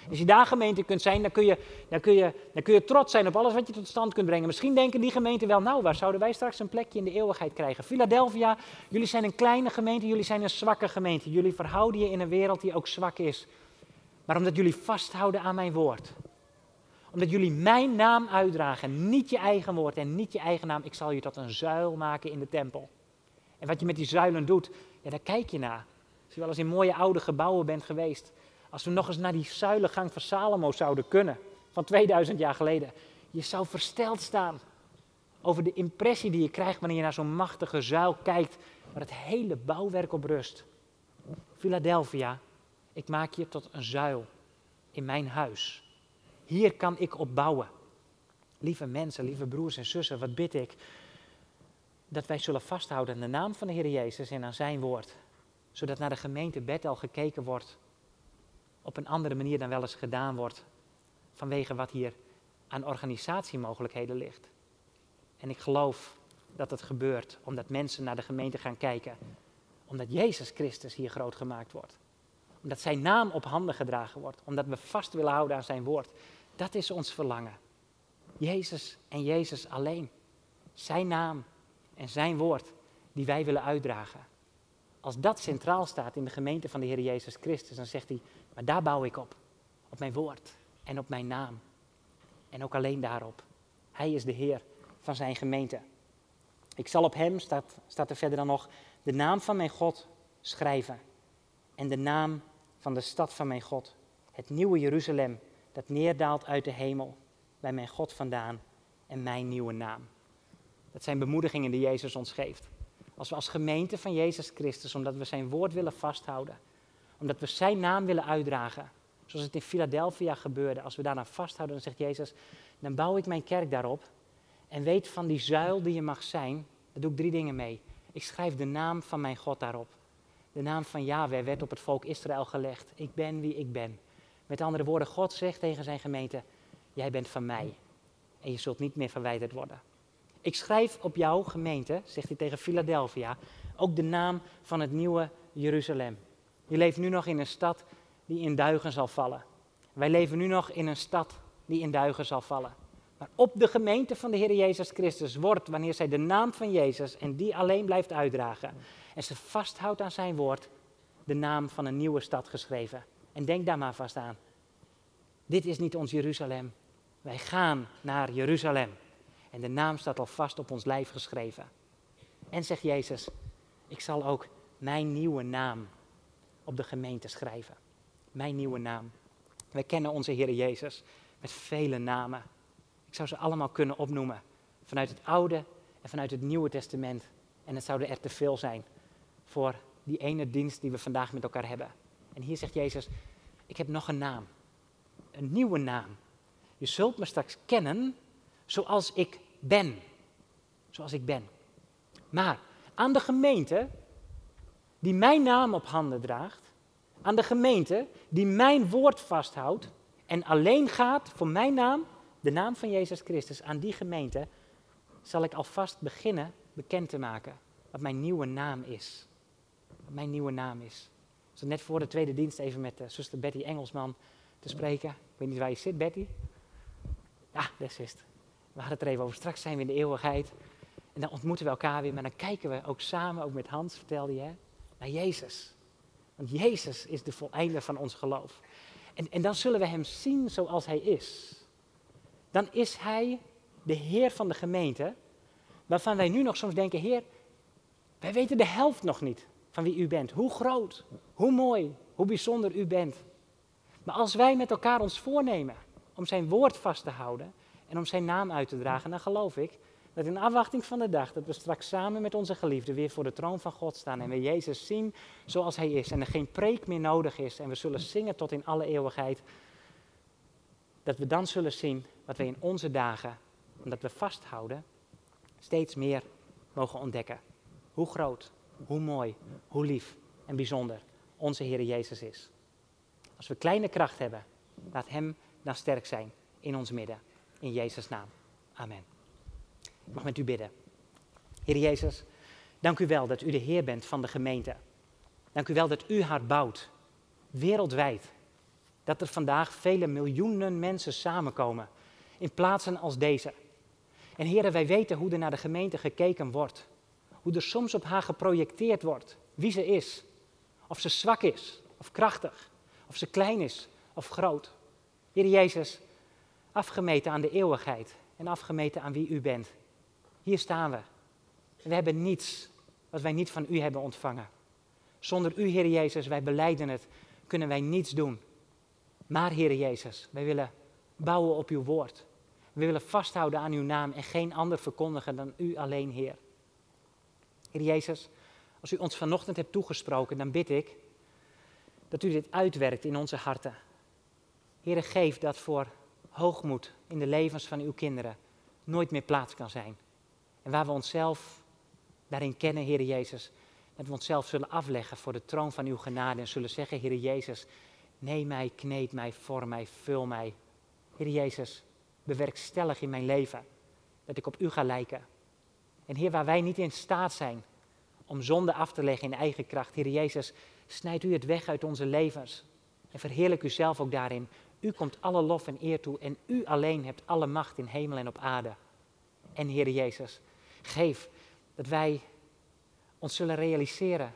Als je daar gemeente kunt zijn, dan kun, je, dan, kun je, dan kun je trots zijn op alles wat je tot stand kunt brengen. Misschien denken die gemeenten wel, nou, waar zouden wij straks een plekje in de eeuwigheid krijgen? Philadelphia, jullie zijn een kleine gemeente, jullie zijn een zwakke gemeente. Jullie verhouden je in een wereld die ook zwak is. Maar omdat jullie vasthouden aan mijn woord. Omdat jullie mijn naam uitdragen, niet je eigen woord en niet je eigen naam. Ik zal je tot een zuil maken in de tempel. En wat je met die zuilen doet, ja, daar kijk je naar. Als je wel eens in mooie oude gebouwen bent geweest, als we nog eens naar die zuilengang van Salomo zouden kunnen, van 2000 jaar geleden. Je zou versteld staan over de impressie die je krijgt wanneer je naar zo'n machtige zuil kijkt, waar het hele bouwwerk op rust. Philadelphia, ik maak je tot een zuil in mijn huis. Hier kan ik op bouwen. Lieve mensen, lieve broers en zussen, wat bid ik? Dat wij zullen vasthouden aan de naam van de Heer Jezus en aan zijn woord. Zodat naar de gemeente Bethel gekeken wordt op een andere manier dan wel eens gedaan wordt vanwege wat hier aan organisatiemogelijkheden ligt. En ik geloof dat het gebeurt omdat mensen naar de gemeente gaan kijken, omdat Jezus Christus hier groot gemaakt wordt. Omdat zijn naam op handen gedragen wordt, omdat we vast willen houden aan zijn woord. Dat is ons verlangen. Jezus en Jezus alleen. Zijn naam en zijn woord die wij willen uitdragen. Als dat centraal staat in de gemeente van de Heer Jezus Christus, dan zegt hij, maar daar bouw ik op. Op mijn woord en op mijn naam. En ook alleen daarop. Hij is de Heer van zijn gemeente. Ik zal op hem, staat, staat er verder dan nog, de naam van mijn God schrijven. En de naam van de stad van mijn God. Het nieuwe Jeruzalem dat neerdaalt uit de hemel. Bij mijn God vandaan. En mijn nieuwe naam. Dat zijn bemoedigingen die Jezus ons geeft. Als we als gemeente van Jezus Christus, omdat we zijn woord willen vasthouden, omdat we zijn naam willen uitdragen, zoals het in Philadelphia gebeurde, als we daaraan vasthouden, dan zegt Jezus, dan bouw ik mijn kerk daarop en weet van die zuil die je mag zijn, daar doe ik drie dingen mee. Ik schrijf de naam van mijn God daarop. De naam van Yahweh werd op het volk Israël gelegd. Ik ben wie ik ben. Met andere woorden, God zegt tegen zijn gemeente, jij bent van mij en je zult niet meer verwijderd worden. Ik schrijf op jouw gemeente, zegt hij tegen Philadelphia, ook de naam van het nieuwe Jeruzalem. Je leeft nu nog in een stad die in duigen zal vallen. Wij leven nu nog in een stad die in duigen zal vallen. Maar op de gemeente van de Heer Jezus Christus wordt, wanneer zij de naam van Jezus en die alleen blijft uitdragen en ze vasthoudt aan zijn woord, de naam van een nieuwe stad geschreven. En denk daar maar vast aan. Dit is niet ons Jeruzalem. Wij gaan naar Jeruzalem. En de naam staat al vast op ons lijf geschreven. En zegt Jezus, ik zal ook mijn nieuwe naam op de gemeente schrijven. Mijn nieuwe naam. Wij kennen onze Heer Jezus met vele namen. Ik zou ze allemaal kunnen opnoemen. Vanuit het Oude en vanuit het Nieuwe Testament. En het zouden er te veel zijn voor die ene dienst die we vandaag met elkaar hebben. En hier zegt Jezus, ik heb nog een naam. Een nieuwe naam. Je zult me straks kennen zoals ik ben. Zoals ik ben. Maar aan de gemeente die mijn naam op handen draagt, aan de gemeente die mijn woord vasthoudt en alleen gaat voor mijn naam, de naam van Jezus Christus, aan die gemeente zal ik alvast beginnen bekend te maken wat mijn nieuwe naam is. Wat mijn nieuwe naam is. Net voor de tweede dienst even met uh, zuster Betty Engelsman te spreken. Ik weet niet waar je zit, Betty. Ja, daar. We hadden het er even over. Straks zijn we in de eeuwigheid. En dan ontmoeten we elkaar weer. Maar dan kijken we ook samen, ook met Hans, vertelde je, naar Jezus. Want Jezus is de voleinde van ons geloof. En, en dan zullen we Hem zien zoals Hij is. Dan is Hij de Heer van de gemeente, waarvan wij nu nog soms denken, Heer, wij weten de helft nog niet van wie U bent. Hoe groot, hoe mooi, hoe bijzonder U bent. Maar als wij met elkaar ons voornemen om Zijn woord vast te houden en om Zijn naam uit te dragen, dan geloof ik Dat in afwachting van de dag dat we straks samen met onze geliefden weer voor de troon van God staan en we Jezus zien zoals Hij is en er geen preek meer nodig is en we zullen zingen tot in alle eeuwigheid. Dat we dan zullen zien wat we in onze dagen, omdat we vasthouden, steeds meer mogen ontdekken. Hoe groot, hoe mooi, hoe lief en bijzonder onze Heer Jezus is. Als we kleine kracht hebben, laat Hem dan sterk zijn in ons midden. In Jezus' naam. Amen. Ik mag met u bidden. Heer Jezus, dank u wel dat u de Heer bent van de gemeente. Dank u wel dat u haar bouwt, wereldwijd. Dat er vandaag vele miljoenen mensen samenkomen in plaatsen als deze. En heren, wij weten hoe er naar de gemeente gekeken wordt. Hoe er soms op haar geprojecteerd wordt wie ze is. Of ze zwak is of krachtig. Of ze klein is of groot. Heer Jezus, afgemeten aan de eeuwigheid en afgemeten aan wie u bent. Hier staan we. we hebben niets wat wij niet van u hebben ontvangen. Zonder u, Heer Jezus, wij beleiden het, kunnen wij niets doen. Maar, Heer Jezus, wij willen bouwen op uw woord. We willen vasthouden aan uw naam en geen ander verkondigen dan u alleen, Heer. Heer Jezus, als u ons vanochtend hebt toegesproken, dan bid ik dat u dit uitwerkt in onze harten. Heer, geef dat voor hoogmoed in de levens van uw kinderen nooit meer plaats kan zijn. En waar we onszelf daarin kennen, Heer Jezus, dat we onszelf zullen afleggen voor de troon van uw genade en zullen zeggen, Heer Jezus, neem mij, kneed mij, vorm mij, vul mij. Heer Jezus, bewerkstellig in mijn leven dat ik op u ga lijken. En Heer, waar wij niet in staat zijn om zonde af te leggen in eigen kracht, Heer Jezus, snijd u het weg uit onze levens en verheerlijk u zelf ook daarin. U komt alle lof en eer toe en u alleen hebt alle macht in hemel en op aarde. En Heer Jezus, geef dat wij ons zullen realiseren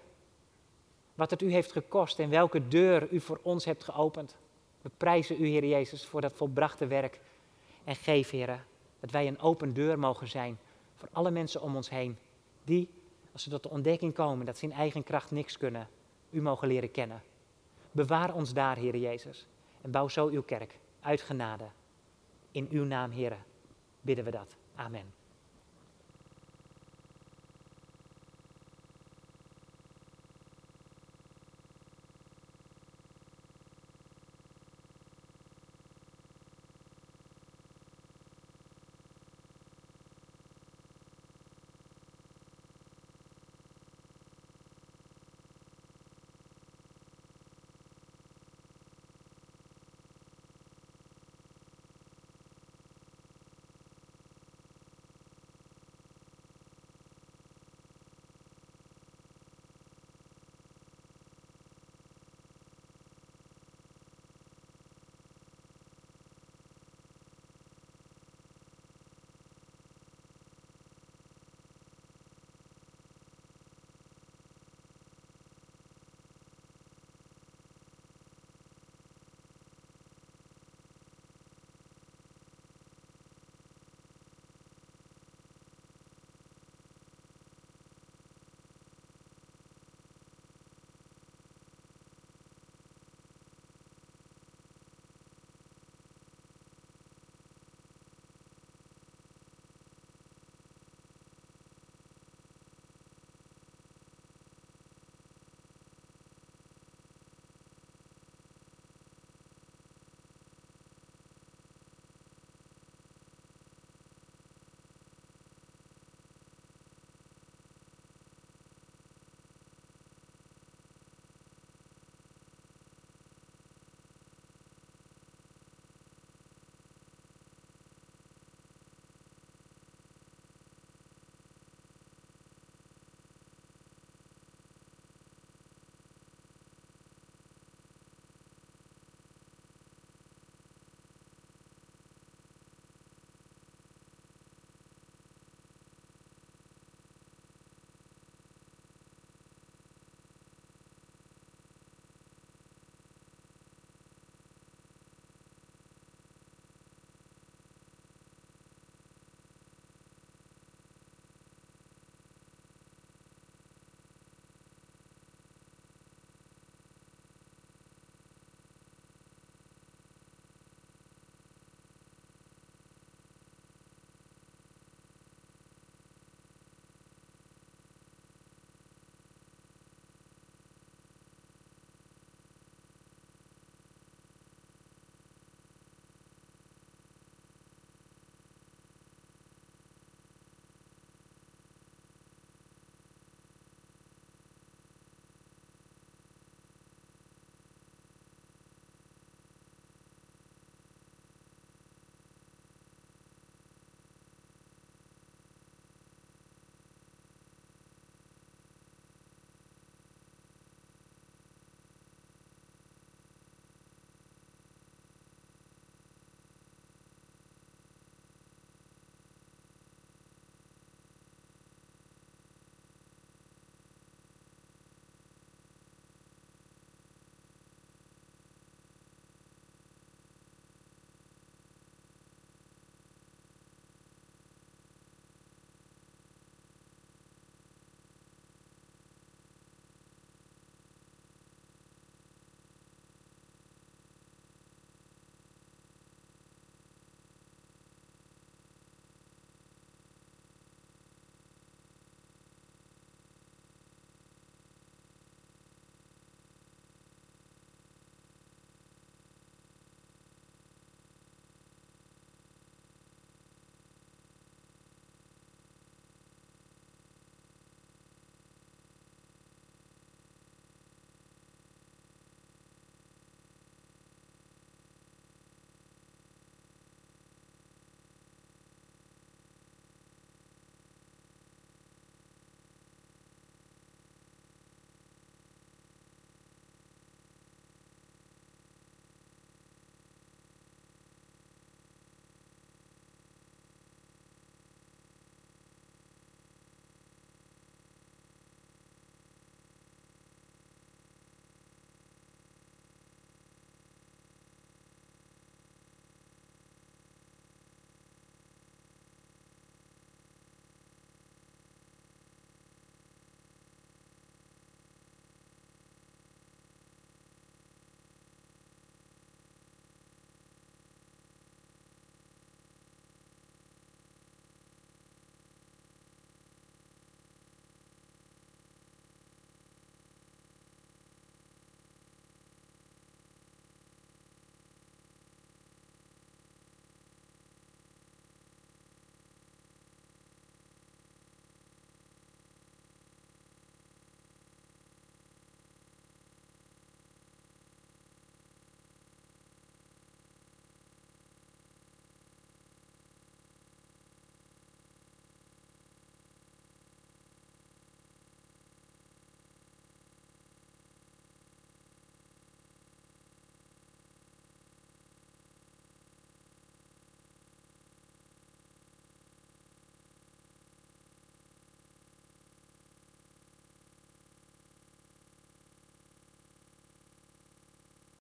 wat het u heeft gekost en welke deur u voor ons hebt geopend. We prijzen u, Heer Jezus, voor dat volbrachte werk. En geef, Heer, dat wij een open deur mogen zijn voor alle mensen om ons heen. Die, als ze tot de ontdekking komen dat ze in eigen kracht niks kunnen, u mogen leren kennen. Bewaar ons daar, Heer Jezus. En bouw zo uw kerk uit genade. In uw naam, Heer, bidden we dat. Amen.